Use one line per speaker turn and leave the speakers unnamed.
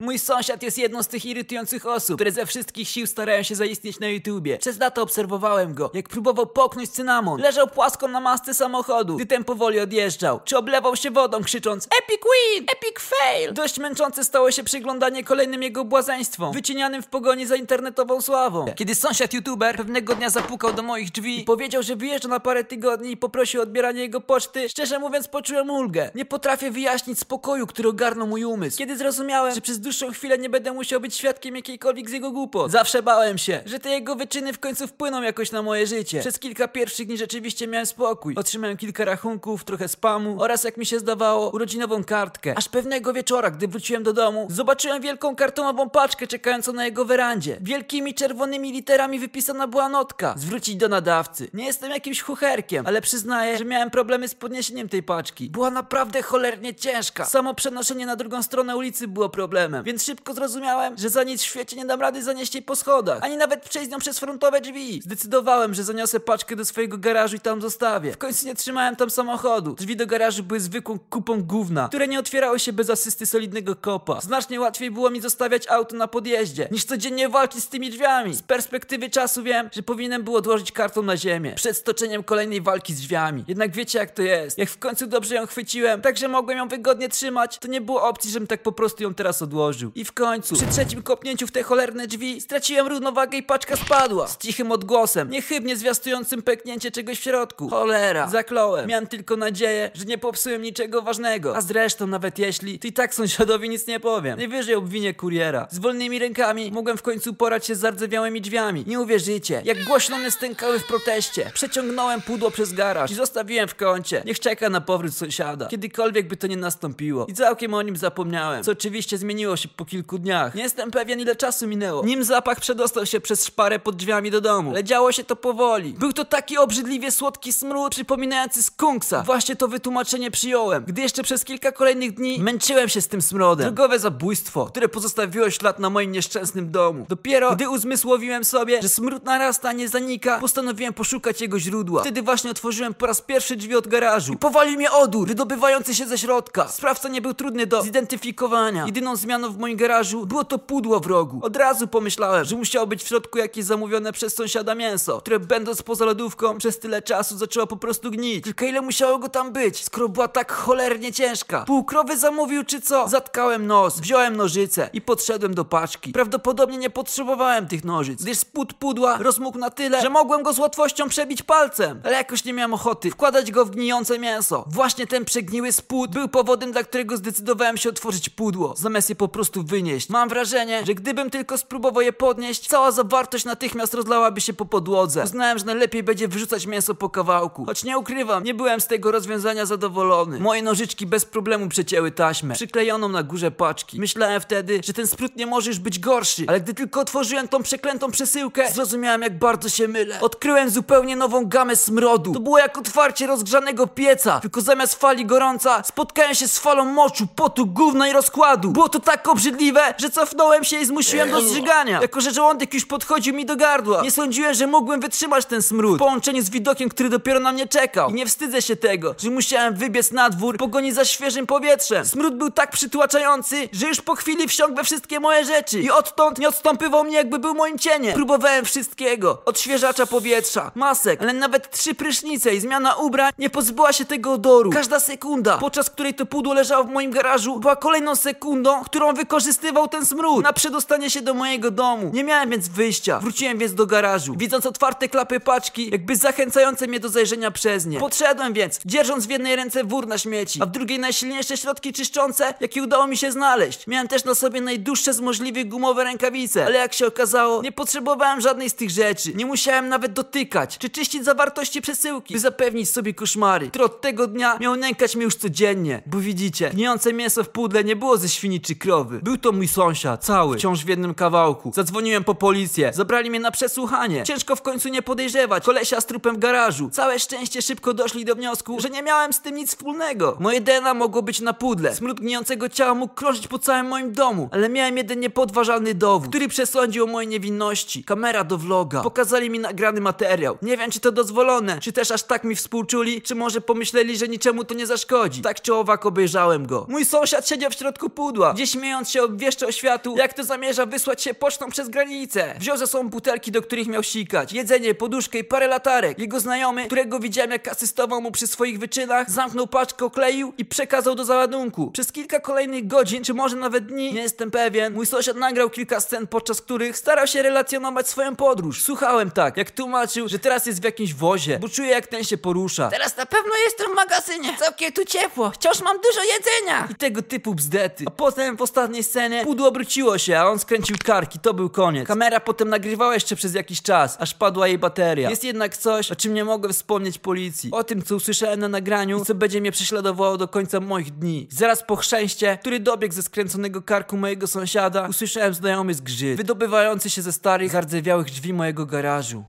Mój sąsiad jest jedną z tych irytujących osób, które ze wszystkich sił starają się zaistnieć na YouTubie. Przez lata obserwowałem go, jak próbował poknąć cynamon. Leżał płasko na masce samochodu, gdy ten powoli odjeżdżał. Czy oblewał się wodą, krzycząc Epic win! Epic fail! Dość męczące stało się przyglądanie kolejnym jego błazeństwom, wycienianym w pogoni za internetową sławą. Kiedy sąsiad YouTuber pewnego dnia zapukał do moich drzwi i powiedział, że wyjeżdża na parę tygodni i poprosił o odbieranie jego poczty, szczerze mówiąc poczułem ulgę. Nie potrafię wyjaśnić spokoju, który ogarnął mój umysł. Kiedy zrozumiałem, że przez dłuższą chwilę nie będę musiał być świadkiem jakiejkolwiek z jego głupot. Zawsze bałem się, że te jego wyczyny w końcu wpłyną jakoś na moje życie. Przez kilka pierwszych dni rzeczywiście miałem spokój. Otrzymałem kilka rachunków, trochę spamu oraz jak mi się zdawało, urodzinową kartkę. Aż pewnego wieczora, gdy wróciłem do domu, zobaczyłem wielką kartonową paczkę czekającą na jego werandzie. Wielkimi czerwonymi literami wypisana była notka. Zwrócić do nadawcy. Nie jestem jakimś chucherkiem, ale przyznaję, że miałem problemy z podniesieniem tej paczki. Była naprawdę cholernie ciężka. Samo przenoszenie na drugą stronę ulicy było problemem, więc szybko zrozumiałem, że za nic w świecie nie dam rady zanieść jej po schodach, ani nawet przejść nią przez frontowe drzwi. Zdecydowałem, że zaniosę paczkę do swojego garażu i tam zostawię. W końcu nie trzymałem tam samochodu. Drzwi do garażu były zwykłą kupą gówna, które nie otwierały się bez asysty solidnego kopa. Znacznie łatwiej było mi zostawiać auto na podjeździe, niż codziennie walczyć z tymi drzwiami. Z perspektywy czasu wiem, że powinienem było odłożyć karton na ziemię, przed stoczeniem kolejnej walki z drzwiami. Jednak wiecie jak to jest. Jak w końcu dobrze ją chwyciłem, tak że mogłem ją wygodnie trzymać, to nie było opcji, żebym tak po prostu ją teraz odłożył. I w końcu, przy trzecim kopnięciu w te cholerne drzwi, straciłem równowagę i paczka spadła. Z cichym odgłosem, niechybnie zwiastującym pęknięcie czegoś w środku. Cholera, zakląłem. Miałem tylko nadzieję, że nie popsułem niczego ważnego. A zresztą, nawet jeśli, to i tak sąsiadowi nic nie powiem. Najwyżej obwinię kuriera. Z wolnymi rękami mogłem w końcu porać się z zardzewiałymi drzwiami. Nie uwierzycie, jak głośno one stękały w proteście. Przeciągnąłem pudło przez garaż i zostawiłem w kącie. Niech czeka na powrót sąsiada. Kiedykolwiek by to nie nastąpiło. I całkiem o nim zapomniałem. Co oczywiście zmieniło się po kilku dniach. Nie jestem pewien ile czasu minęło. Nim zapach przedostał się przez szparę pod drzwiami do domu. Ale działo się to powoli. Był to taki obrzydliwie słodki smród przypominający skunksa. Właśnie to wytłumaczenie przyjąłem. Gdy jeszcze przez kilka kolejnych dni męczyłem się z tym smrodem. Drogowe zabójstwo, które pozostawiło ślad na moim nieszczęsnym domu. Dopiero gdy uzmysłowiłem sobie, że smród narasta, nie zanika, postanowiłem poszukać jego źródła. Wtedy właśnie otworzyłem po raz pierwszy drzwi od garażu. I powalił mnie odór, wydobywający się ze środka. Sprawca nie był trudny do zidentyfikowania. Jedyną zmianą w moim garażu było to pudło w rogu. Od razu pomyślałem, że musiało być w środku jakieś zamówione przez sąsiada mięso, które będąc poza lodówką przez tyle czasu zaczęło po prostu gnić. Tylko ile musiało go tam być, skoro była tak cholernie ciężka. Półkrowy zamówił czy co? Zatkałem nos, wziąłem nożyce i podszedłem do paczki. Prawdopodobnie nie potrzebowałem tych nożyc, gdyż spód pudła rozmógł na tyle, że mogłem go z łatwością przebić palcem. Ale jakoś nie miałem ochoty wkładać go w gnijące mięso. Właśnie ten przegniły spód był powodem, dla którego zdecydowałem się otworzyć pudło, zamiast je po prostu wynieść. Mam wrażenie, że gdybym tylko spróbował je podnieść, cała zawartość natychmiast rozlałaby się po podłodze. Uznałem, że najlepiej będzie wyrzucać mięso po kawałku. Choć nie ukrywam, nie byłem z tego rozwiązania zadowolony. Moje nożyczki bez problemu przecięły taśmę, przyklejoną na górze paczki. Myślałem wtedy, że ten sprut nie może już być gorszy, ale gdy tylko otworzyłem tą przeklętą przesyłkę, zrozumiałem jak bardzo się mylę. Odkryłem zupełnie nową gamę smrodu. To było jak otwarcie rozgrzanego pieca, tylko zamiast fali gorąca spotkałem się z falą moczu, potu, gówna i rozkładu. Było to tak obrzydliwe, że cofnąłem się i zmusiłem do zżygania. Jako, że żołądek już podchodził mi do gardła. Nie sądziłem, że mógłbym wytrzymać ten smród w połączeniu z widokiem, który dopiero na mnie czekał. I nie wstydzę się tego, że musiałem wybiec na dwór pogoni za świeżym powietrzem. Smród był tak przytłaczający, że już po chwili wsiąkł we wszystkie moje rzeczy i odtąd nie odstąpywał mnie, jakby był moim cieniem. Próbowałem wszystkiego. Odświeżacza powietrza, masek, ale nawet trzy prysznice i zmiana ubrań nie pozbyła się tego odoru. Każda sekunda, podczas której to pudło leżało w moim garażu, była kolejną sekundą, którą wykorzystywał ten smród na przedostanie się do mojego domu. Nie miałem więc wyjścia. Wróciłem więc do garażu, widząc otwarte klapy paczki, jakby zachęcające mnie do zajrzenia przez nie. Podszedłem więc, dzierżąc w jednej ręce wór na śmieci, a w drugiej najsilniejsze środki czyszczące, jakie udało mi się znaleźć. Miałem też na sobie najdłuższe z możliwych gumowe rękawice, ale jak się okazało, nie potrzebowałem żadnej z tych rzeczy. Nie musiałem nawet dotykać, czy czyścić zawartości przesyłki, by zapewnić sobie koszmary, które od tego dnia miał nękać mnie już codziennie. Bo widzicie, gnijące mięso w pudle nie było ze świni czy krowy. Był to mój sąsiad, cały, wciąż w jednym kawałku. Zadzwoniłem po policję, zabrali mnie na przesłuchanie. Ciężko w końcu nie podejrzewać kolesia z trupem w garażu. Całe szczęście szybko doszli do wniosku, że nie miałem z tym nic wspólnego. Moje DNA mogło być na pudle. Smród gnijącego ciała mógł krążyć po całym moim domu, ale miałem jeden niepodważalny dowód, który przesądził o mojej niewinności. Kamera do vloga. Pokazali mi nagrany materiał. Nie wiem, czy to dozwolone, czy też aż tak mi współczuli, czy może pomyśleli, że niczemu to nie zaszkodzi. Tak czy owak obejrzałem go. Mój sąsiad siedział w środku pudła, gdzie śmiejąc się obwieszczał światu, jak to zamierza wysłać się pocztą przez granicę. Wziął ze sobą butelki, do których miał sikać, jedzenie, poduszkę i parę latarek. Jego znajomy, którego widziałem jak asystował mu przy swoich wyczynach, zamknął paczkę, okleił i przekazał do załadunku. Przez kilka kolejnych godzin, czy może nawet dni, nie jestem pewien, mój sąsiad nagrał kilka scen, podczas których starał się relacjonować swoją podróż. Słuchałem tak, jak tłumaczył, że teraz jest w jakimś wozie, bo czuje jak ten się porusza.
Teraz na pewno jestem w magazynie. Całkiem tu ciepło. Wciąż mam dużo jedzenia.
I tego typu bzdety. A potem w ostatniej scenie pudło obróciło się, a on skręcił karki, to był koniec. Kamera potem nagrywała jeszcze przez jakiś czas, aż padła jej bateria. Jest jednak coś, o czym nie mogę wspomnieć policji. O tym, co usłyszałem na nagraniu i co będzie mnie prześladowało do końca moich dni. Zaraz po chrzęście, który dobiegł ze skręconego karku mojego sąsiada, usłyszałem znajomy zgrzyt, wydobywający się ze starych, zardzewiałych drzwi mojego garażu.